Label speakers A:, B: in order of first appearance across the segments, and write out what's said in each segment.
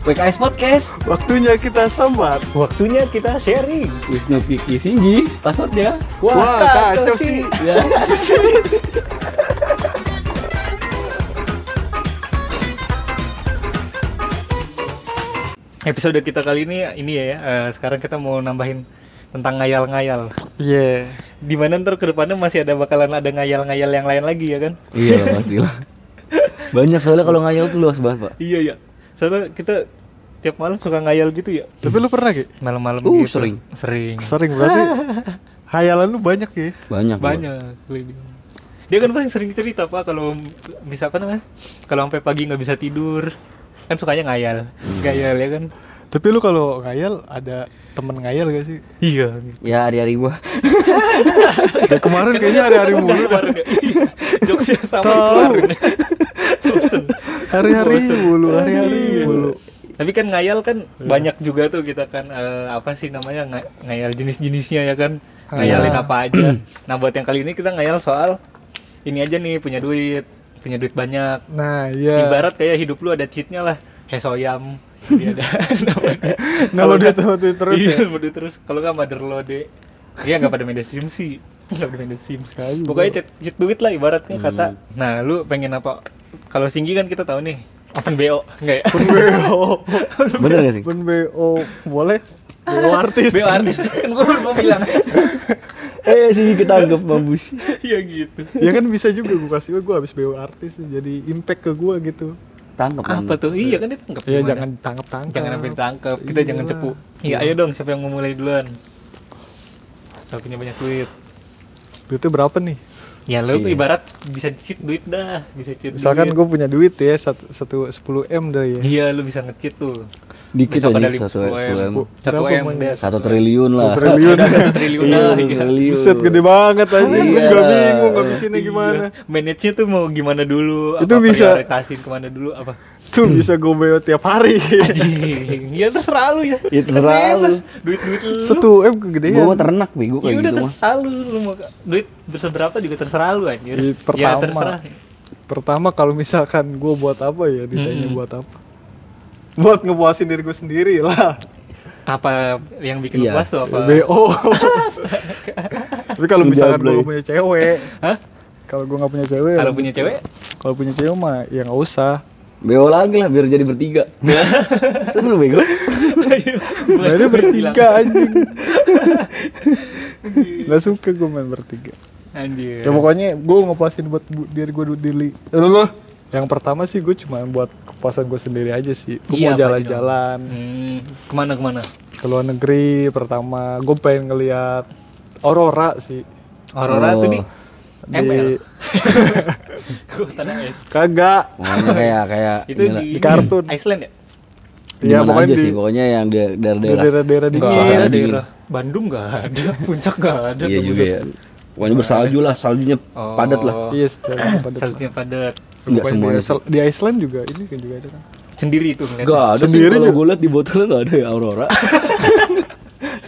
A: PKS Podcast.
B: Waktunya kita sambat.
C: Waktunya kita sharing.
A: Wisnu Piki Singgi. Passwordnya.
B: Wah, kacau sih.
A: Ya.
C: Episode kita kali ini ini ya, eh, sekarang kita mau nambahin tentang ngayal-ngayal.
B: Iya.
C: Di mana ntar ke depannya masih ada bakalan ada ngayal-ngayal yang lain lagi ya kan?
A: Iya pastilah. Banyak soalnya kalau ngayal tuh luas banget pak.
C: Iya ya. Soalnya kita tiap malam suka ngayal gitu ya.
B: Tapi lu pernah Ki?
C: Malam-malam
A: Uh,
C: gitu.
A: sering.
C: Sering.
B: Sering berarti. Hayalan lu banyak ya.
A: Banyak.
C: Banyak. Dia kan paling sering cerita pak kalau misalkan apa? Kalau sampai pagi nggak bisa tidur, kan sukanya ngayal, ngayal ya kan?
B: Tapi lu kalau ngayal ada temen ngayal gak sih?
C: Iya.
A: Ya hari-hari gua.
B: Ya kemarin kayaknya hari-hari mulu.
C: Kemarin ya. Jokesnya sama kemarin.
B: Hari-hari mulu, hari-hari
C: Iya.
B: mulu.
C: Tapi kan ngayal kan banyak juga tuh kita kan eh, apa sih namanya nga- ngayal jenis-jenisnya ya kan. Ngayalin
B: Ah.
C: apa aja. Nah, buat yang kali ini kita ngayal soal ini aja nih punya duit, punya duit banyak.
B: Nah, iya.
C: Ibarat kayak hidup lu ada cheatnya lah, hesoyam. Jadi ada.
B: Kalau dia tahu tuh terus
C: iya,
B: ya.
C: mau duit terus. Kalau nggak motherlode. Iya nggak pada media sim sih. Nggak pada media sim.
B: Sekali,
C: Pokoknya cheat, cheat duit lah ibaratnya
A: Hmm.
C: kata. Nah, lu pengen apa? Kalau Singgi kan kita tahu nih, open BO, enggak ya?
B: Pun BO.
A: Bener gak sih?
B: Pun BO boleh. BO artis.
C: BO artis kan gue mau bilang.
A: Eh sini ketangkep mampus.
C: Iya gitu.
B: ya kan bisa juga gue kasih gue habis BO artis jadi impact ke gue gitu.
A: Tangkep.
C: Apa tuh? Iya kan ditangkap.
B: Ya
C: gimana?
B: jangan tangkap-tangkap.
C: jangan sampai ditangkap. Kita
B: Iya.
C: jangan cepu. Iya, ayo dong siapa yang mau mulai duluan? Kalau punya banyak duit.
B: Duitnya berapa nih?
C: Ya lu
A: Iya.
C: ibarat bisa cheat duit dah, bisa cheat
B: Misalkan
C: duit.
B: gue punya duit ya satu satu sepuluh m dah ya.
C: Iya, lu bisa nge-cheat tuh.
A: Dikit
C: Besok
A: aja satu
C: M. Satu M.
A: Satu triliun lah.
B: Satu triliun.
C: Satu triliun
A: Iya,
C: dah.
A: satu
C: iya.
A: triliun.
B: Buset gede banget aja. Gue
A: Iya.
B: juga bingung ngabisinnya gimana.
C: Iya. Manage-nya tuh mau gimana dulu?
B: Itu
C: apa
B: bisa-
C: prioritasin ke mana dulu? Apa?
B: Tuh bisa gue BO tiap hari.
C: Anjing, ya terserah lu ya.
A: Ya, terserah lu.
C: Duit-duit lu.
B: Satu m kegedean.
A: Mah ternak bego
C: Ya
A: kayak
C: udah
A: gitu mah.
C: terserah lu, lu mau duit berseberapa juga terserah lu anjir.
B: Iya,
C: Ya
B: pertama.
C: terserah.
B: Pertama kalau misalkan gue buat apa ya ditanya
C: Mm-mm.
B: buat apa? Buat ngepuasin diri gue sendiri lah.
C: Apa yang bikin
A: Iya.
C: lu puas tuh apa?
B: BO. Tapi kalau misalkan gue gak punya cewek,
C: Hah?
B: kalau gue gak punya cewek,
C: Kalau punya cewek?
B: kalau punya cewek mah ya nggak usah.
A: Beo lagi lah biar jadi bertiga. Seru bego.
B: Ini bertiga anjing. Gak suka gue main bertiga.
C: Anjir.
B: Ya pokoknya gue ngepuasin buat bu- diri gue dulu. Loh, yang pertama sih gue cuma buat kepuasan gue sendiri aja sih. Gue
C: Iya,
B: mau
C: aja
B: jalan-jalan
C: Hmm, ke mana
B: ke mana? ke luar negeri pertama. Gue pengen ngeliat aurora sih.
C: Aurora tuh
A: Oh.
C: di
B: Di
C: ML. Es.
B: kagak.
A: Pokoknya kayak kayak
C: Itu
A: inilah.
C: di,
B: Di kartun.
C: Iceland ya?
A: Di
B: Iya
A: mana
B: pokoknya
A: aja
B: di,
A: sih, pokoknya yang daerah-daerah.
B: daerah-daerah dingin.
C: ada
A: Suasana dingin.
C: daerah Bandung enggak ada, puncak enggak ada.
A: Iya juga ya. Pokoknya bersalju lah, saljunya
C: Oh.
A: padat lah.
B: Iya, setelah pada
C: Saljunya padat.
A: Enggak semuanya.
B: di, Iceland- di Iceland juga ini kan juga ada kan.
C: Sendiri itu ngeliatnya.
A: Enggak ada
B: Sendiri
A: kalau
B: juga.
A: gue liat di botolnya enggak ada ya Aurora.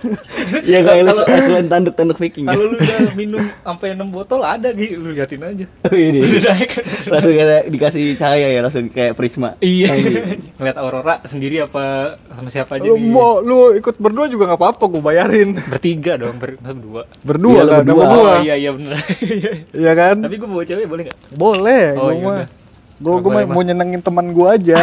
A: ya kayak
C: Kalau-
A: Iceland tanduk-tanduk Viking ya.
C: Kalau lu udah minum sampai 6 botol ada gitu, lu liatin aja.
A: Ini
C: Udah naik.
A: langsung kayak dikasih cahaya ya, langsung kayak prisma.
C: Iya. Ngeliat aurora sendiri apa sama siapa aja
B: Lu
C: nih?
B: mau lu ikut berdua juga nggak apa-apa, gue bayarin.
C: Bertiga dong, ber berdua.
B: Berdua
A: Iya,
B: kan,
A: berdua.
B: gua.
C: Oh iya iya bener.
B: Iya kan?
C: Tapi gue bawa cewek boleh nggak?
B: Boleh,
C: Oh,
B: gua
C: iya
B: mau nyenengin teman gue aja.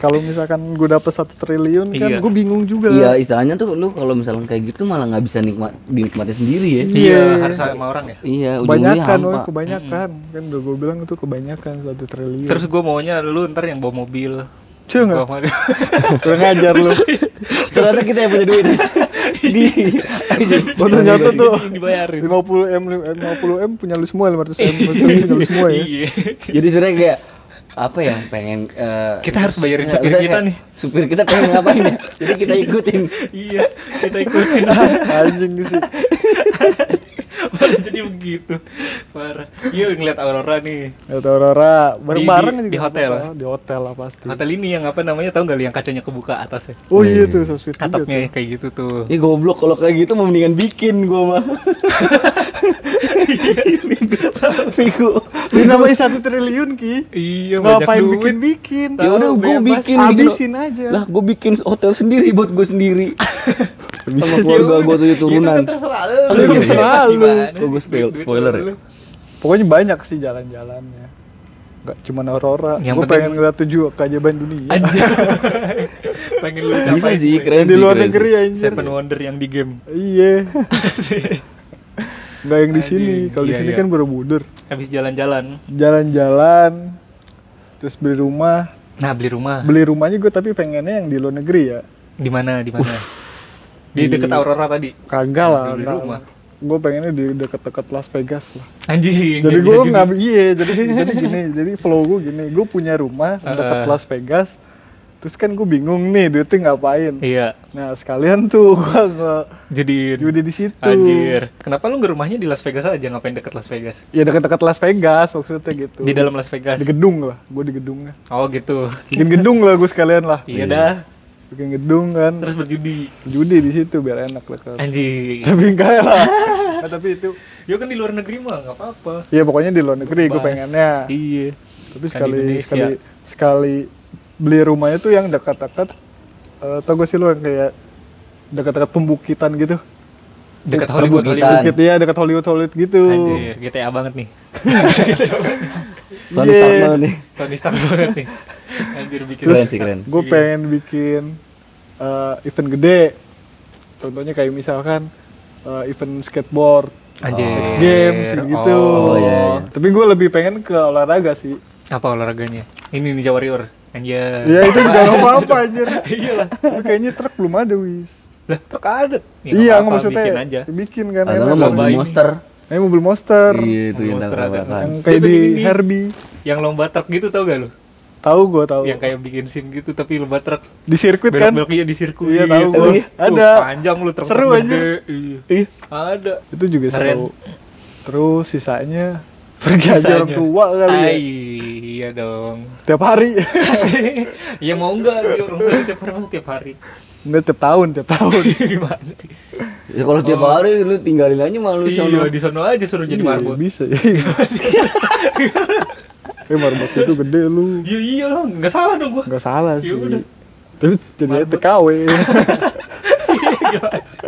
B: Kalau misalkan gue dapet satu triliun kan,
C: Iya.
B: gue bingung juga.
A: Iya, istilahnya tuh lu kalau misalnya kayak gitu malah nggak bisa nikmat dinikmati sendiri ya.
B: Iya.
C: Iya, harus sama orang ya.
A: Iya,
B: kebanyakan, woy, kebanyakan. Kan udah gue bilang itu kebanyakan satu triliun.
C: Terus gue maunya lu ntar yang bawa mobil.
B: Cuy
C: Gua
B: nggak? Kurang ngajar lu.
A: Ternyata kita yang punya duit. di
B: Oh ternyata tuh
C: Yang dibayarin.
B: 50 m 50 m punya lu semua 500 m punya lu semua ya.
C: Iya.
A: Jadi sebenarnya kayak apa ya pengen eh,
C: Kita harus bayarin
A: nggak,
C: supir kita
A: kayak
C: nih.
A: Supir kita pengen ngapain ya? Jadi kita ikutin.
C: Iya, kita ikutin.
B: Anjing sih.
C: Jadi begitu. Parah. Iya ngeliat Aurora nih.
B: Lihat Aurora bareng-bareng
C: di-
B: juga
C: di
B: nggak
C: hotel?
B: apa-apa. Di hotel lah pasti.
C: Hotel ini yang apa namanya tahu nggak lu yang kacanya kebuka atasnya?
B: Oh iya
A: Iya.
B: tuh, so sweet
C: Atapnya
B: tuh.
C: kayak gitu tuh.
A: Ih goblok kalau kayak gitu mau mendingan bikin gua mah. Minggu.
B: Ini namanya satu triliun ki.
C: Iya, banyak
B: Ngapain
C: duit.
B: bikin-bikin?
C: Tahu,
A: Ya udah gua
C: bebas.
A: bikin
B: Habisin aja.
A: Lah gua bikin hotel sendiri buat gua sendiri.
B: Bisa
A: Sama keluarga gua tujuh turunan.
C: Itu kan terserah lu.
B: Terserah lu.
A: Oh, gua spoil- spoiler ya?
B: Pokoknya banyak sih jalan-jalannya. Gak cuma Aurora.
C: Yang
B: Gue
C: penting-
B: pengen ngeliat tujuh keajaiban dunia.
C: Anjir. Pengen lu
A: Bisa
C: capai
A: sih,
C: gue.
A: keren
B: Di
A: sih,
B: luar negeri
A: sih.
B: anjir.
C: Seven Wonder yang di game.
B: Iya. Gak yang di sini. Kalau di
C: Iya,
B: sini
C: iya.
B: kan Borobudur.
C: Habis jalan-jalan.
B: Jalan-jalan. Terus beli rumah.
C: Nah, beli rumah.
B: Beli rumahnya gue tapi pengennya yang di luar negeri ya.
C: Di mana? Di mana? Di
B: Di-
C: deket Aurora tadi.
B: Kagak lah.
C: Beli rumah.
B: Gue pengennya di deket-deket Las Vegas lah.
C: Anjing.
B: jadi gue nggak iya jadi jadi gini jadi flow gue gini gue punya rumah
C: Heeh.
B: Las Vegas terus kan gue bingung nih duitnya ngapain
C: Iya.
B: nah sekalian tuh gue
C: Jadi
B: judi di situ
C: Anjir. Kenapa lu nggak rumahnya di Las Vegas aja ngapain deket Las Vegas?
B: ya dekat-dekat Las Vegas maksudnya gitu
C: Di dalam Las Vegas.
B: di gedung lah gue di gedungnya
C: Oh gitu.
B: bikin gedung lah gue sekalian lah
C: Iya
A: Iya.
C: dah.
B: Bikin gedung kan
C: Terus berjudi.
B: judi di situ biar enak lah kan
C: Anjing.
B: tapi enggak lah Nah, tapi itu
C: Ya kan di luar negeri mah nggak apa-apa.
B: ya pokoknya di luar negeri gue pengennya
C: Iya.
B: tapi
C: Kan
B: sekali sekali sekali beli rumahnya tuh yang dekat-dekat eh tau gak sih lu yang kayak dekat-dekat pembukitan gitu
C: Dekat Hollywood.
A: perbukitan.
C: Hollywood.
B: bukit ya dekat Hollywood Hollywood gitu
C: Anjir, GTA banget nih.
A: Tony
B: Iya.
A: Stark banget nih.
C: Tony Stark banget nih. Anjir bikin.
B: terus
A: Keren sih, keren.
B: gue
C: Iya.
B: pengen bikin eh, event gede contohnya kayak misalkan eh, event skateboard
C: Anjir.
B: X Games gitu
A: Oh, iya, iya.
B: tapi gue lebih pengen ke olahraga sih
C: Apa olahraganya? Ini Ninja Warrior. Anjir.
B: ya itu juga gak apa-apa anjir
C: Iya lah.
B: Tapi kayaknya truk belum ada wis
C: Lah, truk ada. Ya,
B: iya
C: apa-apa,
B: maksudnya
C: bikin aja.
B: bikin kan
A: mobil
C: Cobain.
A: monster.
B: Ini mobil monster
A: Iya itu yang
C: Monster ada.
B: yang kayak
C: Dia
B: di
C: ini.
B: Herbie.
C: Yang lomba truk gitu tau gak lu?
B: Tahu gua tahu.
C: Yang kayak bikin sim gitu tapi lomba truk.
B: di sirkuit kan.
C: Belok-beloknya di sirkuit.
B: Iya, tahu gua.
C: Tuh,
B: Ada.
C: panjang lu truk
B: Seru aja.
C: Iya.
B: Ih,
C: Ada.
B: itu juga
C: Keren.
B: seru. Terus sisanya pergi aja orang tua kali ya.
C: Ay, Iya dong.
B: Tiap hari.
C: ya mau enggak dia orang tua tiap hari masa tiap hari.
B: Enggak tiap tahun, tiap tahun.
C: Gimana sih?
A: Ya kalau tiap
C: Oh.
A: hari lu tinggalin aja malu
C: Iya,
A: sono.
C: di sono aja suruh jadi
B: Iya,
C: marbot.
B: Bisa ya. eh marbot itu gede lu.
C: Iya iya lah, enggak salah dong gua.
B: Enggak salah
C: Ya
B: sih.
C: udah.
B: Tapi jadi
C: Marbot.
B: TKW.
C: Gimana sih?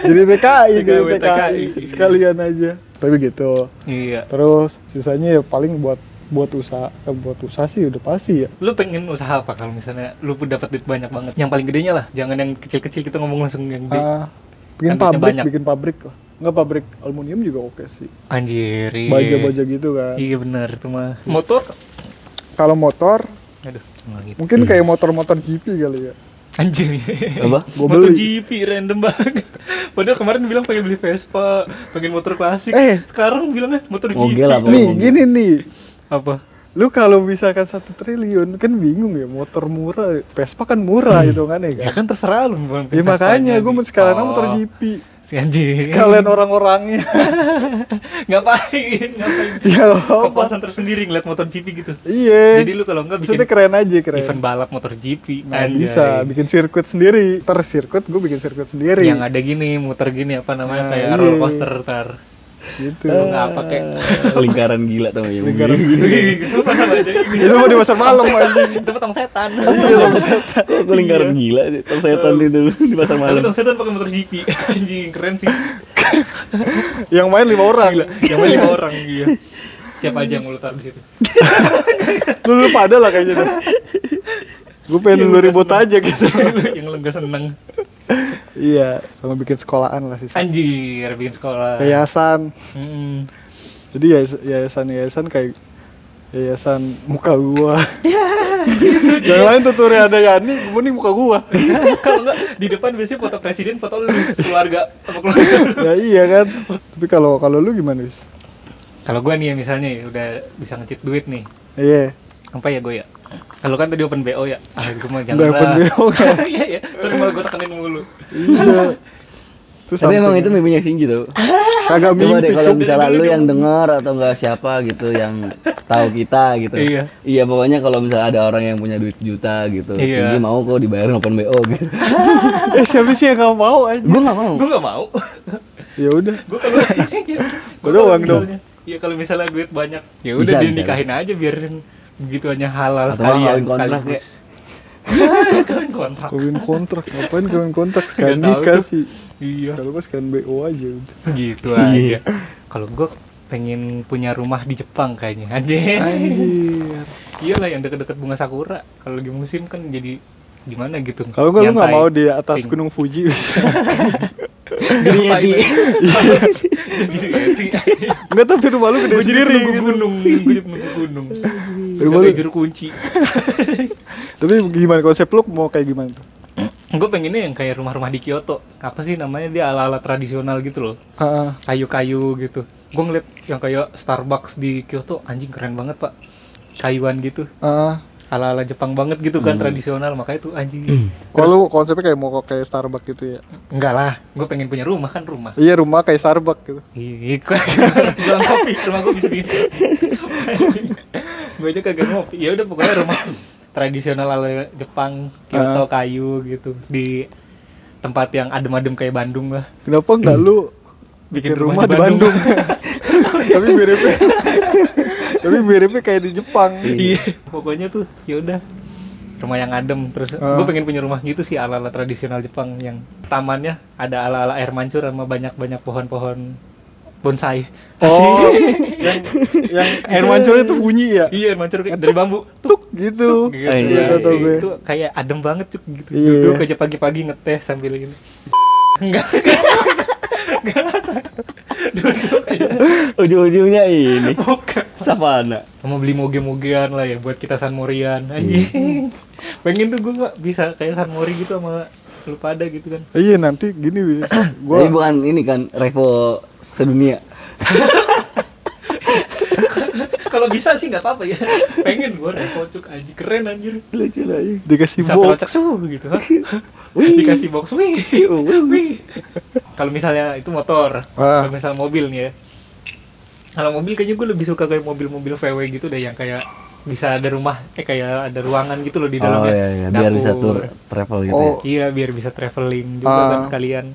B: jadi TKI,
C: TKW,
B: TKI. Sekalian aja. Tapi gitu.
C: Iya.
B: Terus sisanya ya paling buat buat usaha eh, buat usaha sih udah pasti ya.
C: Lu pengen usaha apa kalau misalnya lu pun dapat duit banyak banget? Yang paling gedenya lah, jangan yang kecil-kecil kita ngomong langsung yang gede.
B: Ah, bikin
C: duitnya
B: pabrik,
C: banyak.
B: bikin pabrik lah. Enggak pabrik aluminium juga oke sih.
C: Anjir. iya.
B: Baja-baja gitu kan.
C: Iya benar itu mah. Motor?
B: Kalau motor
C: Aduh, nggak gitu.
B: mungkin kayak motor-motor GP kali ya.
C: Anjir.
A: Apa?
B: Gua
C: motor
B: beli.
C: GP random banget. Padahal kemarin bilang pengen beli Vespa, pengen motor klasik.
B: Eh.
C: sekarang bilangnya motor GP.
B: Nih, gini nih.
C: Apa?
B: Lu kalau misalkan satu triliun kan bingung ya motor murah, Vespa kan murah itu kan ya
C: Ya
B: kan.
C: kan terserah lu
B: Ya makanya gue sekalian
C: Oh,
B: motor GP.
C: Si anjing.
B: Sekalian orang-orangnya.
C: ngapain? Ngapain?
B: ya?
C: Kepuasan tersendiri ngeliat motor GP gitu.
B: Iya.
C: Jadi lu kalau enggak bikin
B: Maksudnya keren aja keren.
C: event balap motor GP
B: Nah,
C: anjay.
B: bisa bikin sirkuit sendiri. Ter sirkuit gue bikin sirkuit sendiri.
C: yang ada gini muter gini apa namanya
B: Nah,
C: kayak
B: iya.
C: roller coaster tar
B: gitu.
C: lu nggak pakai
A: lingkaran gila tau yang
B: Lingkaran
C: itu mah sama aja ini
B: Itu mau di pasar malam anjing.
C: itu petang setan
B: Iya, Bang.
A: Kok lingkaran gila sih? Setan itu di pasar malam.
C: petang setan pakai motor GP anjing keren sih
B: Yang main lima orang.
C: gila yang main lima orang iya siapa aja yang lu taruh di situ
B: Lu, lu pada lah kayaknya tuh. Gue pengen lu ribut aja gitu.
C: yang lu gak seneng
B: iya, sama bikin sekolahan lah sih.
C: anjir bikin sekolah
B: Yayasan.
C: Mm-mm.
B: Jadi yayas- yayasan-yayasan kayak yayasan muka gua. Yang lain tutorial ada Yani, gua nih muka gua.
C: kalau enggak di depan biasanya foto presiden foto lu keluarga sama keluarga lu.
B: ya iya kan. Tapi kalau kalau lu gimana, Wis?
C: kalau gua nih ya misalnya ya, udah bisa ngecit duit nih
B: Iya.
C: apa ya gue ya kalau kan tadi open BO ya ah gue mah jangan
B: open BO kan.
C: iya iya sering malah gue tekenin mulu
B: Iya. Terus
A: Tapi emang itu mimpinya Shinji tau.
B: Kagak
A: Coba
B: mimpi.
A: deh kalau misalnya lu yang denger atau enggak siapa gitu yang tahu kita gitu.
C: Iya.
A: Iya pokoknya kalau misalnya ada orang yang punya duit sejuta gitu,
C: Iya.
A: Cindy mau kok dibayarin open BO gitu.
B: Eh siapa sih yang gak mau aja?
A: Gue nggak mau.
C: gue gak mau
B: Ya udah.
C: gue kalau
B: Gua doang dong.
C: Iya kalau misalnya duit banyak, ya udah
A: bisa.
C: dinikahin aja biarin begitu hanya halal
A: Atau nggak
C: sekalian
A: kawin kontrak,
C: sekaligus. kawin kontrak.
B: Kawin kontrak, ngapain kawin kontrak sekalian
C: Nggak tahu
B: nikah sih.
C: Iya.
B: Kalau pas sekalian BO aja udah.
C: Gitu
A: Iya.
C: aja. Kalau gue pengen punya rumah di Jepang kayaknya aja.
B: Anjir.
C: Iyalah yang deket-deket bunga sakura. Kalau lagi musim kan jadi gimana gitu.
B: Kalau gua lu nggak mau di atas
C: Pink.
B: Gunung Fuji bisa.
A: Gini ya, Di.
B: Enggak tapi rumah lu gede
C: Gue
B: sendiri
C: gunung, gue jadi gunung.
B: Rumah
C: juru kunci.
B: Tapi gimana konsep lu mau kayak gimana tuh?
C: gue pengennya yang kayak rumah-rumah di Kyoto. Apa sih namanya dia ala-ala tradisional gitu loh.
B: Heeh.
C: Kayu-kayu gitu. Gue ngeliat yang kayak Starbucks di Kyoto, anjing keren banget pak. Kayuan gitu.
B: Heeh.
C: Ala-ala Jepang banget gitu kan tradisional makanya tuh anjing.
B: Kalau lu konsepnya kayak mau kayak Starbucks gitu ya.
C: Enggak lah, gue pengen punya rumah kan rumah.
B: Iya rumah kayak Starbucks gitu.
C: Iya, kopi, rumah gue bisa bikin. gue aja kagak ngopi. Ya udah pokoknya rumah tradisional ala Jepang, Kyoto kayu gitu di tempat yang adem-adem kayak Bandung lah.
B: Kenapa enggak lu bikin rumah di Bandung? tapi miripnya tapi miripnya kayak di Jepang.
C: Iya, pokoknya tuh ya udah rumah yang adem terus
B: Ah.
C: gue pengen punya rumah gitu sih ala-ala tradisional Jepang yang tamannya ada ala-ala air mancur sama banyak-banyak pohon-pohon bonsai.
B: Oh, yang yang air mancurnya tuh bunyi ya?
C: Iya, air mancur kayak dari bambu.
B: Tuk gitu.
C: gitu.
A: Iya,
B: Iya,
C: ya, itu kayak adem banget cuk. Gitu.
B: Iya.
C: duduk aja pagi-pagi ngeteh sambil ini. Enggak. Duduk aja
A: Ujung-ujungnya ini.
C: bukan.
A: Savana.
C: sama beli moge-mogean lah ya buat kita San Morian. Anjing. Pengen tuh gue Pak, bisa kayak San Mori gitu sama lu pada gitu kan.
B: Iya nanti gini Gua
A: bukan ini kan Revo sedunia.
C: kalau bisa sih nggak apa-apa ya pengen gue cuk anjing keren anjir
A: Lucu lah ya.
B: dikasih
C: bisa
B: box.
C: pelocak suh gitu kan dikasih box wih wih kalau misalnya itu motor
B: Ah.
C: kalau misalnya mobil nih ya kalau mobil kayaknya gue lebih suka kayak mobil-mobil VW gitu deh yang kayak bisa ada rumah eh kayak ada ruangan gitu loh di
A: Oh
C: dalamnya
A: iya, iya. biar bisa
C: Dapur.
A: tur travel gitu
B: Oh.
C: iya biar bisa traveling juga
B: Ah.
C: kan sekalian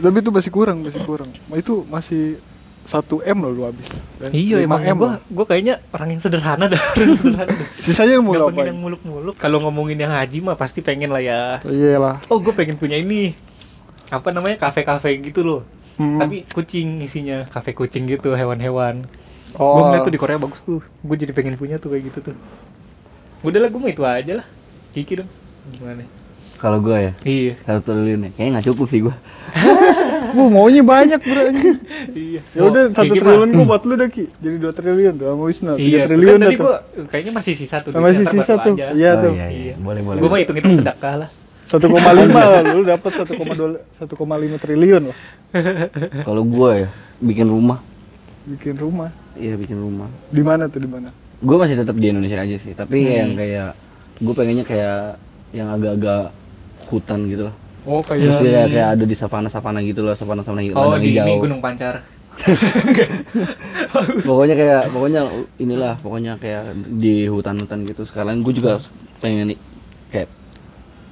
B: Tapi itu masih kurang, masih kurang. Itu masih 1 M loh lu habis.
C: Iya
B: 5
C: emang
B: M
C: gue gue kayaknya orang yang sederhana dah orang yang sederhana dah.
B: Sisanya mau
C: pengen
B: ngapain?
C: yang muluk-muluk. Kalau ngomongin yang haji mah pasti pengen lah ya.
B: Iya lah.
C: oh gue pengen punya ini. Apa namanya? Kafe-kafe gitu loh.
B: Hmm.
C: tapi kucing isinya. Kafe kucing gitu hewan-hewan.
B: Oh.
C: gue ngeliat tuh di Korea bagus tuh. Gue jadi pengen punya tuh kayak gitu tuh. Udah lah gue mah itu aja lah. Kiki dong. Gimana
A: Kalau gue ya
C: iya
A: satu triliun ya. Kayaknya nggak cukup sih gue.
B: Gua maunya banyak bro
C: iya
B: Ya udah
C: Oh,
B: 1
C: Kiki mah-
B: triliun gua buat lu dah Ki. Jadi 2 triliun tuh sama Wisnu. 3
C: iya
B: triliun
C: kan tadi
B: tuh.
C: gue kayaknya masih sisa tuh
B: masih sisa tuh. Iya
A: Oh,
B: tuh.
A: iya, iya. Boleh boleh.
C: gue mah hitung-hitung sedekah lah
B: 1,5 lah, lu dapat 1,2 1,5 triliun lah
A: Kalau gue ya bikin rumah.
B: bikin rumah.
A: Iya bikin rumah.
B: Di mana tuh di mana?
A: Gue masih tetap di Indonesia aja sih. Tapi
C: Hmm.
A: yang kayak gue pengennya kayak yang agak-agak hutan gitu lah.
B: Oh
A: Terus
B: kayak
A: dia kayak ada di savana-savana gitu loh, savana-savana gitu.
C: oh di ini
A: hijau.
C: Gunung Pancar
A: pokoknya kayak pokoknya inilah pokoknya kayak di hutan-hutan gitu sekarang gue juga pengen nih kayak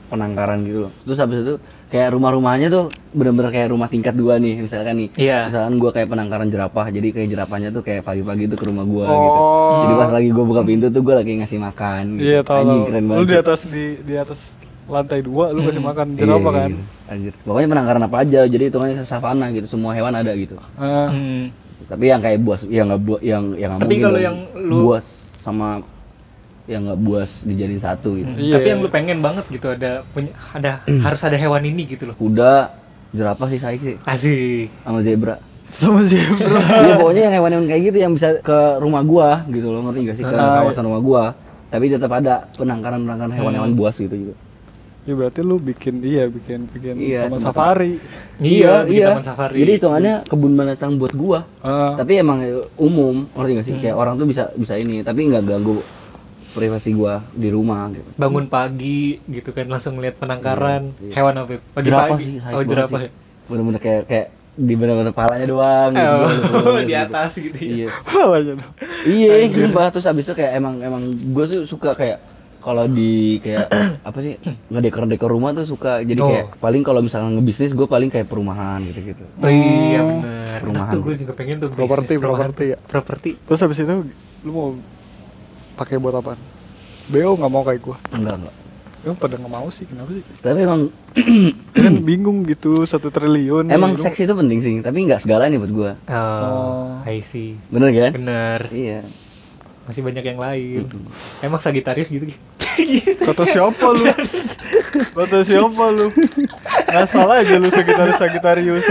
A: penangkaran gitu loh terus habis itu kayak rumah-rumahnya tuh bener-bener kayak rumah tingkat dua nih misalkan nih
C: Iya.
A: misalkan gue kayak penangkaran jerapah jadi kayak jerapahnya tuh kayak pagi-pagi tuh ke rumah gue gitu
B: Oh.
A: jadi pas lagi gue buka pintu tuh gue lagi ngasih makan gitu.
B: Iya tahu.
A: anjing
B: tahu.
A: keren
B: Lu di atas di di atas lantai dua lu kasih makan jerapah
A: Iya,
B: kan?
A: gitu. anjir pokoknya penangkaran apa aja jadi hitungannya savana gitu semua hewan ada gitu
B: Ah.
C: Hmm.
A: tapi yang kayak buas yang nggak buas yang yang nggak
C: Tapi
A: mungkin
C: kalau yang lu-
A: buas sama yang nggak buas dijadiin satu gitu
C: Hmm.
B: Iya.
C: Tapi yang lu pengen banget gitu ada punya ada harus ada hewan ini gitu loh.
A: kuda jerapah sih saya sih
C: Asik.
A: sama zebra
B: Sama zebra.
A: Iya pokoknya yang hewan-hewan kayak gitu yang bisa ke rumah gua gitu loh ngerti gak sih ke
B: Ah,
A: kawasan rumah gua tapi tetap ada penangkaran penangkaran hewan-hewan buas gitu juga
B: Ya berarti lu bikin iya bikin bikin
A: Iya,
B: taman safari.
C: Iya, bikin taman safari.
A: jadi hitungannya kebun binatang buat gua
B: Ah.
A: tapi emang umum ngerti gak sih kayak orang tuh bisa bisa ini tapi nggak ganggu privasi gua di rumah gitu
C: Bangun pagi gitu kan langsung ngeliat penangkaran
A: Iya, iya.
C: hewan apa?
A: jerapah
C: Pagi-pagi.
A: sih saya
C: Oh, jerapah. ya?
A: bener-bener kayak kayak di benar-benar palanya doang gitu.
C: Oh, di
A: gitu.
C: atas gitu ya.
A: Iya.
B: Malahnya dong.
A: Iya, sumpah terus abis itu kayak emang emang gue tuh suka kayak kalau di kayak apa sih ngedekor-dekor rumah tuh suka jadi
C: Oh.
A: kayak paling kalau misalnya ngebisnis gue paling kayak perumahan gitu-gitu.
C: Oh iya benar.
A: Perumahan.
C: Tuh gue juga pengen tuh bisnis
B: Properti,
C: perumahan.
B: properti ya.
C: Properti.
B: Terus habis itu lu mau pakai buat apaan? BO nggak mau kayak gua.
A: Enggak enggak.
B: Emang pada nggak mau sih, kenapa sih?
A: Tapi emang
B: kan bingung gitu satu triliun.
A: emang
B: Lu-
A: seks itu penting sih, tapi nggak segalanya buat gue.
C: Oh,
B: Oh.
C: I see.
A: Bener kan?
C: Bener.
A: Iya.
C: Masih banyak yang lain. Emang Sagitarius gitu.
B: Kata siapa lu? Kata siapa lu? Ngasal aja lu Sagitarius Sagitarius.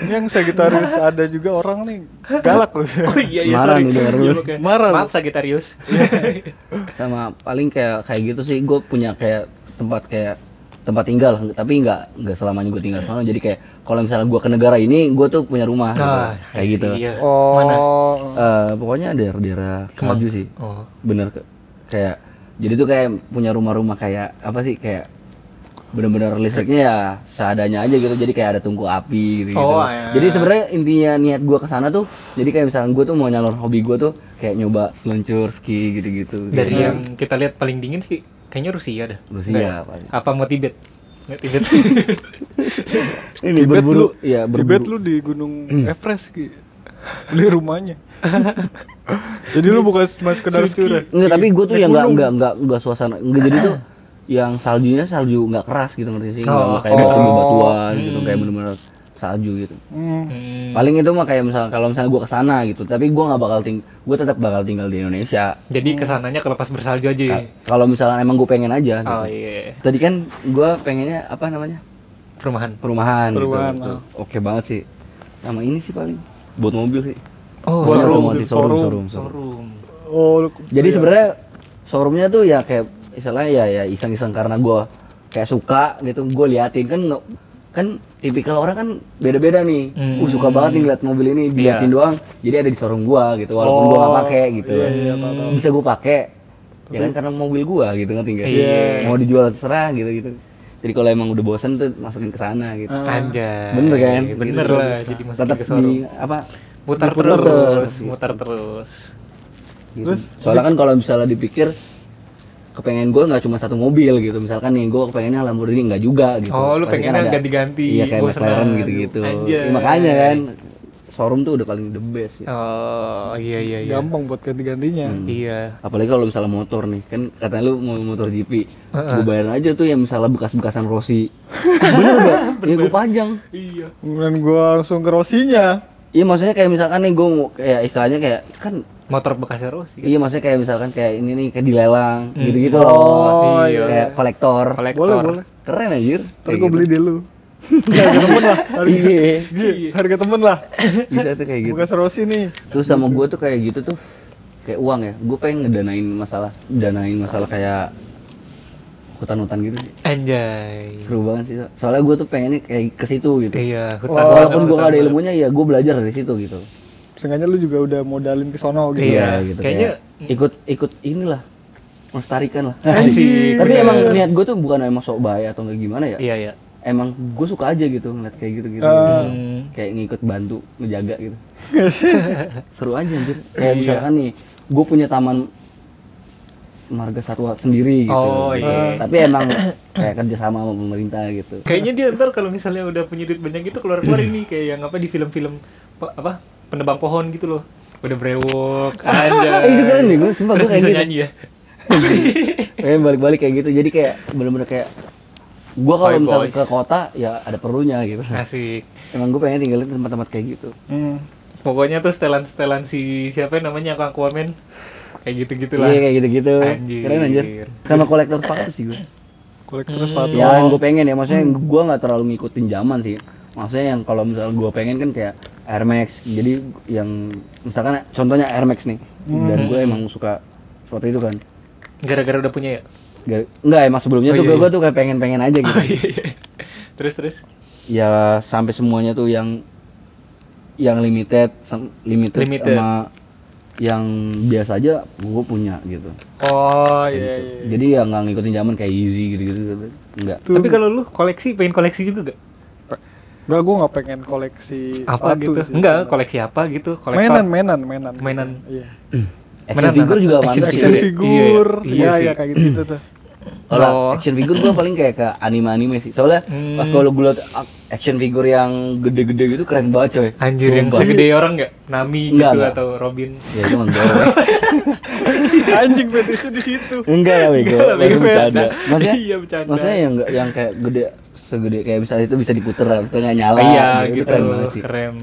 B: Ini yang Sagitarius ada juga orang nih galak lu.
C: Oh iya iya
A: Marah
C: sorry.
A: nih denger lu.
C: Iya.
B: Marah.
C: Maaf Sagitarius.
A: Sama paling kayak kayak gitu sih, gue punya kayak tempat kayak tempat tinggal, tapi nggak nggak selamanya gue tinggal sana. Jadi kayak kalau misalnya gue ke negara ini, gue tuh punya rumah, gitu.
C: Ah,
A: kayak gitu.
C: iya.
B: Oh.
C: Mana?
A: Eh, pokoknya daerah-daerah Kemaju sih.
C: Oh.
A: bener ke- kayak jadi tuh kayak punya rumah-rumah kayak apa sih kayak bener-bener listriknya ya seadanya aja gitu jadi kayak ada tungku api gitu,
C: Oh, iya.
A: jadi sebenarnya intinya niat gua ke sana tuh jadi kayak misalnya gua tuh mau nyalur hobi gua tuh kayak nyoba seluncur ski gitu-gitu
C: Dari
A: Gitu.
C: yang kita lihat paling dingin sih kayaknya Rusia dah.
A: Rusia
C: Nggak?
A: paling.
C: Apa mau Tibet? Nggak Tibet.
A: ini
B: Tibet
A: berburu
B: lu,
A: ya
B: Tibet
A: berburu
B: lu di Gunung Everest Ki. Beli rumahnya. Jadi lu bukan cuma sekedar ski.
A: Enggak, tapi gue tuh yang enggak enggak enggak enggak suasana enggak jadi tuh yang saljunya salju enggak keras gitu ngerti sih enggak
C: Oh.
A: kayak batu
B: Oh.
A: batuan gitu
C: Hmm.
A: kayak bener-bener salju gitu
B: Hmm.
C: Hmm.
A: paling itu mah kayak misal kalau misalnya gue ke sana gitu tapi gue nggak bakal ting gue tetap bakal tinggal di Indonesia
C: Jadi ke sananya kelepas bersalju aja.
A: Ka- kalau misalnya emang gue pengen aja gitu.
C: Oh iya.
A: tadi kan gue pengennya apa namanya
C: Perumahan.
A: perumahan,
B: Perumahan,
A: gitu, oke banget sih sama ini sih paling buat mobil sih
C: Oh,
B: Buat showroom, showroom.
A: showroom, showroom.
C: Showroom.
B: Oh,
A: jadi
B: iya.
A: sebenarnya showroomnya tuh ya kayak istilahnya ya ya iseng-iseng karena gue kayak suka gitu gue liatin kan kan tipikal orang kan beda-beda nih
C: Hmm.
A: uh suka banget nih ngeliat mobil ini diliatin
C: Iya.
A: doang jadi ada di showroom gua gitu walaupun gua nggak
B: Oh,
A: pakai gitu
B: iya, iya, tahu, tahu.
A: bisa gua pakai ya kan karena mobil gua gitu ngerti nggak
C: Iya.
A: mau dijual terserah gitu gitu jadi kalau emang udah bosen tuh masukin ke sana gitu
B: Ah.
C: Anjay.
A: bener kan
C: Bener
A: Gitu.
C: lah jadi masukin
A: tetap
C: ke showroom.
A: di apa
C: Mutar
A: diputar
C: terus, mutar terus.
A: Gitu.
B: Terus,
A: soalnya kan kalau misalnya dipikir kepengen gue nggak cuma satu mobil gitu misalkan nih gue kepengennya Lamborghini nggak juga gitu
C: Oh, lu
A: Pasti kan
C: pengennya
A: ada-
C: ganti-ganti,
A: iya kayak. McLaren gitu-gitu
C: Anjay.
A: Ya, makanya kan showroom tuh udah paling the best ya.
C: Oh, iya iya iya.
B: gampang buat ganti-gantinya.
A: Hmm.
C: Iya.
A: apalagi kalau misalnya motor nih kan katanya lu mau motor GP gue bayarin aja tuh yang misalnya bekas-bekasan Rossi bener gak? ya gue pajang
C: Iya.
B: Kemudian gua langsung ke Rosinya.
A: iya maksudnya kayak misalkan nih gue kayak istilahnya kayak kan
C: Motor bekasnya Rossi. kan?
A: iya maksudnya kayak misalkan kayak ini nih kayak dilelang gitu-gitu
B: Oh,
A: loh
C: iya.
A: kayak kolektor
C: Kolektor.
B: Boleh, boleh.
A: keren anjir Kayak
B: gua
A: gitu.
B: beli deh lu. harga temen lah. Harga,
A: iya
B: Iya, harga temen lah.
A: bisa tuh kayak gitu
B: Bukan Rosi nih.
A: terus sama gue tuh kayak gitu tuh kayak uang ya gue pengen ngedanain masalah danain masalah kayak hutan-hutan gitu sih
C: Anjay.
A: seru banget sih soalnya gue tuh pengennya kayak ke situ gitu
C: Iya, hutan.
B: Oh,
A: walaupun gue gak ada ilmunya ya gue belajar dari situ gitu
B: Sengaja lu juga udah modalin ke sono gitu.
C: Iya,
A: gitu
C: kayaknya-
A: kayak ikut ikut inilah melestarikan lah
C: Asik.
A: tapi
C: bener.
A: emang niat gue tuh bukan emang sok baik atau nggak gimana ya
C: Iya, iya.
A: emang gue suka aja gitu ngeliat kayak gitu gitu,
B: Ah.
C: Hmm.
A: kayak ngikut bantu ngejaga gitu seru aja anjir kayak
C: Iya.
A: misalkan nih gue punya taman marga satwa sendiri gitu
C: Oh, iya.
A: tapi emang kayak kerja sama sama pemerintah gitu
C: Kayaknya dia ntar kalau misalnya udah punya duit banyak gitu keluar-keluar ini kayak yang apa di film-film pa- apa penebang pohon gitu loh. Udah brewok aja.
A: Eh, itu keren nih, gua sumpah, gua
C: Terus
A: kayak gitu.
C: nyanyi ya.
A: kayak balik-balik kayak gitu jadi kayak bener-bener kayak gue kalau misalnya ke kota ya ada perlunya gitu
C: Asik.
A: emang gue pengen tinggalin tempat-tempat kayak gitu
B: Hmm.
C: Pokoknya tuh setelan-setelan si siapa yang namanya Kang Aquaman kayak gitu-gitu lah.
A: iya kayak gitu-gitu
C: Anjir.
A: keren anjir sama kolektor sepatu sih gue
B: Kolektor sepatu.
A: ya yang gue pengen ya maksudnya gue nggak terlalu ngikutin zaman sih maksudnya yang kalau misalnya gue pengen kan kayak Air Max jadi yang misalkan contohnya Air Max nih dan gue emang suka sepatu itu kan
C: Gara-gara udah punya ya.
A: Gak, enggak emang sebelumnya
C: Oh,
A: tuh
C: iya,
A: gue
C: iya.
A: tuh kayak pengen-pengen aja gitu
C: Oh iya iya. Terus terus.
A: ya sampai semuanya tuh yang yang limited limited,
C: Limited.
A: sama yang biasa aja gue punya gitu
B: Oh iya iya.
A: jadi ya nggak ngikutin zaman kayak easy gitu gitu, enggak
B: Tuh.
C: Tapi kalau lu koleksi pengen koleksi juga gak?
B: Enggak, gue nggak pengen koleksi
C: Apa
B: sepatu
C: gitu?
B: sih.
C: Enggak, koleksi apa gitu? Kolektor.
B: mainan, mainan, mainan.
C: Mainan.
B: Iya.
A: figure
C: mana?
A: juga
C: Action
A: mantap sih
B: Action
C: Iya,
B: figure,
C: iya
B: iya
C: sih.
B: iya kayak gitu, gitu tuh.
A: Kalau
C: Oh.
A: action figure gua paling kayak ke anime-anime sih. Soalnya
C: Hmm.
A: pas kalau gua liat action figure yang gede-gede gitu keren banget coy.
C: Anjir yang
A: Sumpah.
C: segede orang nggak? Nami gitu
A: Enggak, enggak.
C: atau Robin?
A: Ya itu mah gue.
B: Anjing fetishnya di situ.
A: Enggak lah bego.
C: Enggak bego.
A: bercanda. Maksudnya
C: Iya, bercanda.
A: Maksudnya yang enggak yang kayak gede segede kayak bisa itu bisa diputer habis itu nggak nyala.
C: iya
A: itu
C: gitu.
A: keren banget sih.
C: Keren.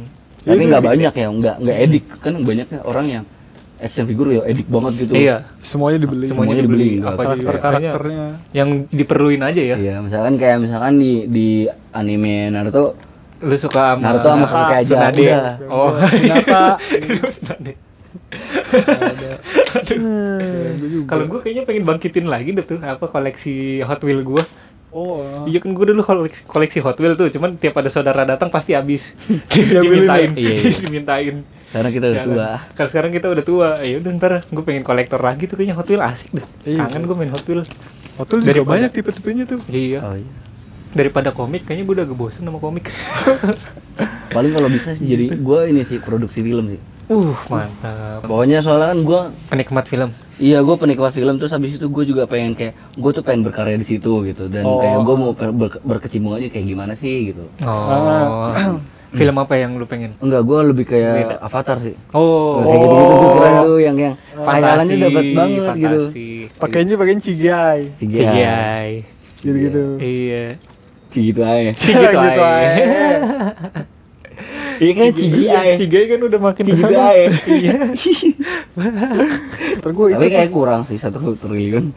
A: Tapi
B: Itu
A: nggak
B: lebih-
A: banyak ya, nggak nggak edik kan banyaknya orang yang action figure ya edik banget gitu.
C: Iya.
B: Semuanya dibeli.
C: Semuanya
A: Semuanya
C: dibeli.
A: dibeli,
C: Apa
B: karakter
C: juga.
B: karakternya.
C: Yang diperluin aja ya.
A: Iya, misalkan kayak misalkan di di anime Naruto
C: Lu suka sama
A: Naruto sama Sasuke aja,
C: Tsunade.
A: udah.
C: Oh.
B: Ternyata juga.
C: Kalau gue kayaknya pengen bangkitin lagi deh tuh apa koleksi Hot Wheel gue.
B: Oh,
C: Iya kan gue dulu koleksi, koleksi Hot Wheel tuh, cuman tiap ada saudara datang pasti habis. Dimintain,
A: deh. Iya, iya.
C: dimintain.
A: karena kita udah
C: Sialan.
A: tua.
C: Kalau sekarang kita udah tua, ya udah ntar gue pengen kolektor lagi tuh kayaknya Hot Wheel asik deh.
B: Iya
C: Kangen gue main Hot Wheel.
B: Hotel juga
C: Daripada-
B: banyak tipe-tipenya tuh.
C: Iya.
A: Oh iya.
C: Daripada komik, kayaknya gue udah gebosen sama komik.
A: Paling kalau bisa sih jadi gua ini sih produksi film sih.
C: uh, mantap.
A: Pokoknya soalnya kan gua
C: Penikmat film.
A: Iya, gue penikmat film terus habis itu gue juga pengen kayak gue tuh pengen berkarya di situ gitu dan
B: Oh.
A: kayak gue mau ber- berkecimpung aja kayak gimana sih gitu.
C: Oh. film apa yang lu pengen?
A: Enggak, gue lebih kayak Avatar sih.
C: Oh.
A: kayak gitu gitu tuh keren tuh yang yang
C: Fantasi,
A: khayalannya dapat banget gitu.
C: fantasi.
B: Pakainya pakainya cigai.
A: CGI.
C: CGI.
B: Gitu-gitu.
C: Iya.
A: Cigitu aja.
C: Gitu
B: Gitu
C: aja.
A: Iya kan CGI.
C: CGI kan udah makin
A: CGI.
C: ke sana.
B: Iya. Gua
A: Tapi kayak kurang sih satu triliun.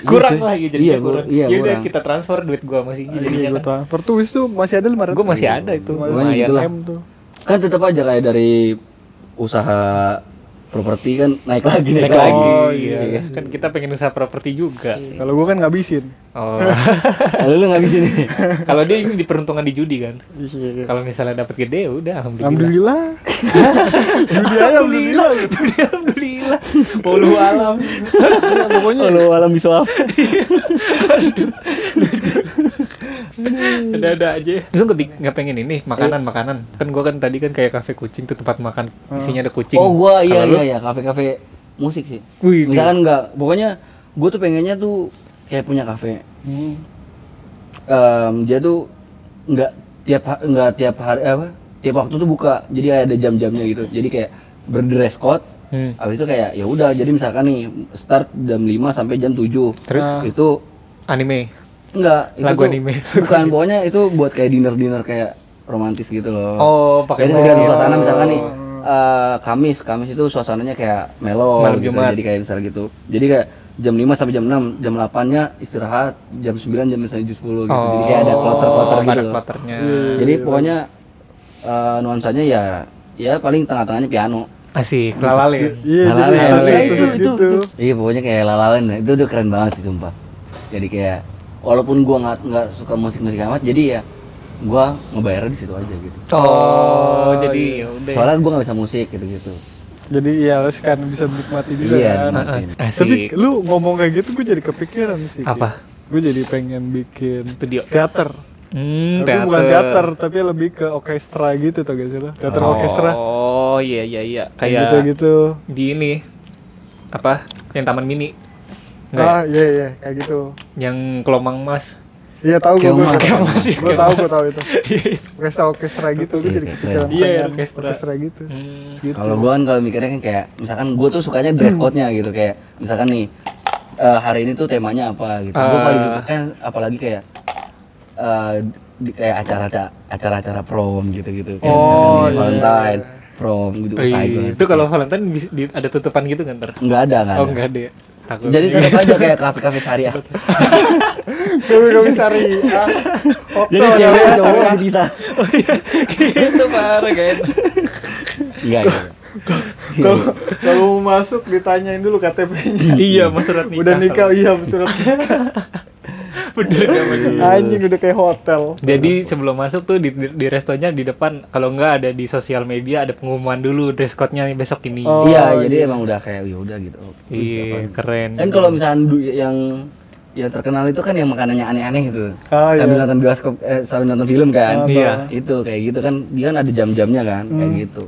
C: kurang
A: Iya,
C: lagi jadi
A: iya,
C: kurang.
A: iya,
C: ya udah
A: kurang.
C: kita transfer duit gua masih
B: Iya,
C: jadinya
B: gua
C: kan.
B: transfer tuh wis tuh masih ada 500.
C: Gua masih ada itu. Lumayan.
B: M tuh.
A: Kan tetap aja kayak dari usaha properti kan naik lagi
C: Naik
A: naik,
C: lagi.
B: Oh,
C: iya.
B: iya.
C: Kan kita pengen usaha properti juga.
B: Kalau gua kan ngabisin.
C: Oh.
A: Lalu lu nih.
C: Kalau dia ini diperuntungan di judi kan.
B: Iya.
C: Kalau misalnya dapat gede ya udah alhamdulillah.
B: Alhamdulillah. Judi aja alhamdulillah.
C: Alhamdulillah. Walau alam.
B: Iya, pokoknya
A: Kalau alam bisa apa?
C: Ada-ada aja. Lu nggak nggak pengen ini makanan makanan. Kan gua kan tadi kan kayak kafe kucing tuh tempat makan isinya ada kucing.
A: Oh gua iya iya iya kafe-kafe musik sih.
C: Wih,
A: Misalkan enggak, pokoknya gua tuh pengennya tuh kayak punya kafe.
B: Hmm.
A: Em, dia tuh nggak tiap nggak tiap hari apa? Tiap waktu tuh buka. Jadi ada jam-jamnya gitu. Jadi kayak berdress code.
C: Hmm.
A: Habis itu kayak ya udah jadi misalkan nih start jam 5 sampai jam 7.
C: Terus?
A: itu
C: Anime.
A: Enggak itu
C: Lagu
A: tuh
C: anime.
A: bukan pokoknya itu buat kayak dinner-dinner kayak romantis gitu loh.
C: Oh, pakai
A: Jadi
C: musik
A: misalkan suasana misalkan nih
B: Oh.
A: eh, Kamis, Kamis itu suasananya kayak melo
C: Malam
A: gitu.
C: Jumat.
A: Jadi kayak misal gitu. Jadi kayak jam 5 sampai jam 6, jam 8-nya istirahat, jam 9 jam misalnya jam 10 gitu. Jadi kayak ada kloter-kloter
C: Oh,
A: gitu.
C: Ada.
B: Iya.
A: Jadi pokoknya eh, nuansanya ya ya paling tengah-tengahnya piano.
C: Asik, lalale.
B: Iya,
A: Lalale,
B: jadi
A: lalale.
B: susah
A: itu, itu, itu. Iya pokoknya kayak lalalen itu udah keren banget sih sumpah. Jadi kayak walaupun gua nggak nggak suka musik-musik amat, jadi ya gua ngebayar di situ aja gitu.
C: Oh, jadi ya udah.
A: Soalnya gua nggak bisa musik gitu-gitu.
B: Jadi iya lu kan bisa menikmati juga
A: Iya,
B: kan.
A: nikmatin.
C: Asik.
B: Tapi lu ngomong kayak gitu gue jadi kepikiran sih.
C: Apa?
B: Gue jadi pengen bikin
C: Studio.
B: teater.
C: Hmm,
B: tapi bukan teater, tapi lebih ke orkestra gitu tau gak sih lo? Teater
C: oh,
B: orkestra.
C: Oh, iya iya iya.
B: Kayak
C: Kayak
B: gitu-gitu.
C: di ini apa? Yang Taman Mini.
B: Ah, iya iya, kayak gitu.
C: ya? Yang Kelomang Mas.
B: Iya tahu gue, gue,
C: iya,
B: gue
C: Keong
B: tahu,
C: Mas.
B: gue tahu itu. Orkestra orkestra gitu, gue jadi kepikiran.
C: Iya, orkestra.
B: orkestra gitu.
C: Hmm.
B: Gitu.
A: Kalau gua kan kalau mikirnya kan kayak misalkan gua tuh sukanya dress code-nya gitu kayak misalkan nih eh, hari ini tuh temanya apa gitu. Gua
C: Ah.
A: paling suka kan apalagi kayak eh, di- kayak acara acara-acara prom gitu-gitu kayak
C: Oh,
A: misalkan
B: iya.
A: Valentine, prom gitu
C: Oh, iya.
A: banget.
C: Itu kalau Valentine ada tutupan gitu kan ntar?
A: enggak ada kan.
C: Oh enggak ada. ya? Takut.
A: Jadi tetap aja kayak kafe-kafe syariah.
B: Gue gue cari ah, hotel
A: Jadi
B: ya,
A: cewek
B: ya,
A: cowok
B: ya.
A: bisa.
C: itu parah kan.
A: Enggak.
B: Kalau kalau mau masuk ditanyain dulu KTP-nya.
C: iya, mas surat nikah.
B: Udah nikah, iya surat
C: Bener gak bener.
B: Anjing udah kayak hotel.
C: Jadi sebelum masuk tuh di, di, di restonya di depan kalau enggak ada di sosial media ada pengumuman dulu dress code-nya besok ini.
B: Oh,
A: iya,
B: iya.
A: jadi emang udah kayak ya udah gitu.
C: Iya, keren.
A: Kan kalau misalnya yang ya terkenal itu kan yang makanannya aneh-aneh gitu.
B: Ah,
A: sambil
B: iya.
A: nonton bioskop eh, sambil nonton film kan.
B: Ah,
C: Iya.
A: Itu kayak gitu kan dia kan ada jam-jamnya kan kayak gitu.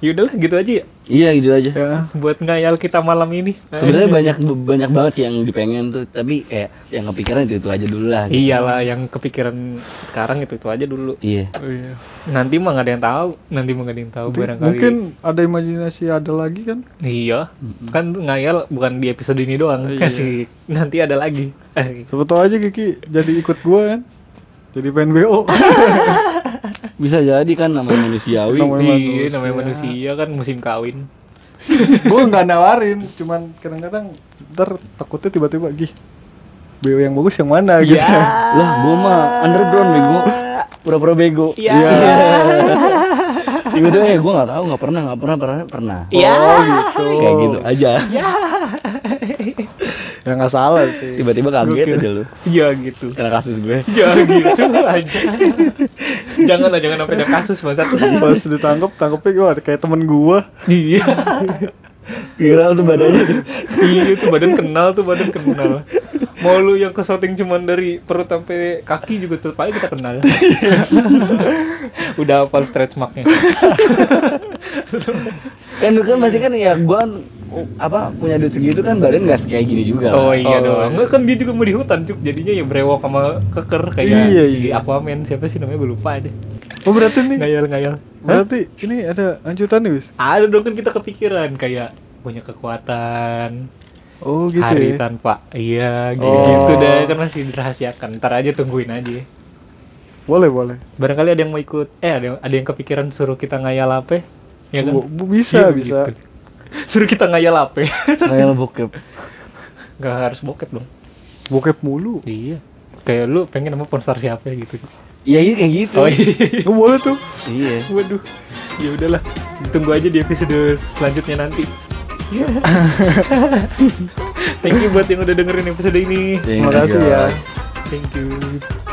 C: Yaudahlah gitu aja ya
A: Iya gitu aja.
B: Ya.
C: buat ngayal kita malam ini.
A: Sebenarnya banyak banyak banget yang dipengen tuh, tapi kayak yang kepikiran itu itu aja dulu lah. gitu.
C: Iyalah yang kepikiran sekarang itu itu aja dulu.
A: Iya.
B: Oh, iya.
C: Nanti mah nggak ada yang tahu. Nanti mah nggak ada yang tahu
B: Nanti
C: barangkali.
B: Mungkin ada imajinasi ada lagi kan?
C: Iya. Kan ngayal bukan di episode ini doang.
B: Iya.
C: Kasih nanti ada lagi.
B: Tahu aja Kiki jadi ikut gua kan. Jadi pengen BO.
A: Bisa jadi kan namanya manusiawi.
B: Namanya
C: Iya,
B: manusia.
C: namanya manusia kan musim kawin.
B: gua nggak nawarin, cuman kadang-kadang ntar takutnya tiba-tiba gih. BO yang bagus yang mana gitu.
C: Iya.
A: Lah, gua mah underground bego. Pura-pura bego.
C: Iya.
A: Tiba-tiba eh gua nggak tahu, nggak pernah, nggak pernah, pernah, pernah.
C: Iya.
B: Oh gitu.
A: Kayak gitu aja.
B: Ya nggak salah sih.
A: Tiba-tiba kaget
C: Gokil.
A: aja lu.
C: Iya gitu.
A: Karena kasus gue.
C: Ya gitu aja. jangan lah, jangan sampai ada kasus bangsat.
B: Pas ditangkap, tangkapnya gua kayak temen gua.
C: Iya.
A: Viral tuh badannya tuh.
C: Iya tuh badan kenal tuh badan kenal. Mau lu yang ke shooting cuman dari perut sampai kaki juga tetap aja kita kenal. Udah hafal stretch marknya.
A: Kan kan pasti kan ya gua apa punya duit segitu kan badan nggak kayak gini juga.
C: Oh iya
B: Oh.
C: dong. Enggak kan dia juga mau di hutan cuk. Jadinya ya brewok sama keker kayak
B: Iya,
C: si
B: iya.
C: Aquaman siapa sih namanya gue lupa aja.
B: Oh berarti nih,
C: Ngayal-ngayal.
B: berarti ini ada lanjutan nih, Wis?
C: Ada dong kan kita kepikiran kayak punya kekuatan
B: Oh gitu
C: hari
B: ya.
C: tanpa iya gitu,
B: Oh.
C: gitu deh kan masih dirahasiakan ntar aja tungguin aja
B: Boleh, boleh.
C: barangkali ada yang mau ikut eh ada yang, ada yang kepikiran suruh kita ngayal apa ya kan
B: bisa,
C: Iya,
B: bisa.
C: begitu. Suruh kita ngayal apa
A: Kayak bokep.
C: nggak harus bokep dong
B: Bokep mulu.
C: iya kayak lu pengen sama pornstar siapa gitu
A: Iya iya kayak gitu.
C: oh iya
B: Oh boleh tuh.
A: Iya.
C: waduh ya udahlah tunggu aja di episode selanjutnya nanti Thank you buat yang udah dengerin episode ini.
A: Thank
B: Terima kasih ya.
C: Thank you.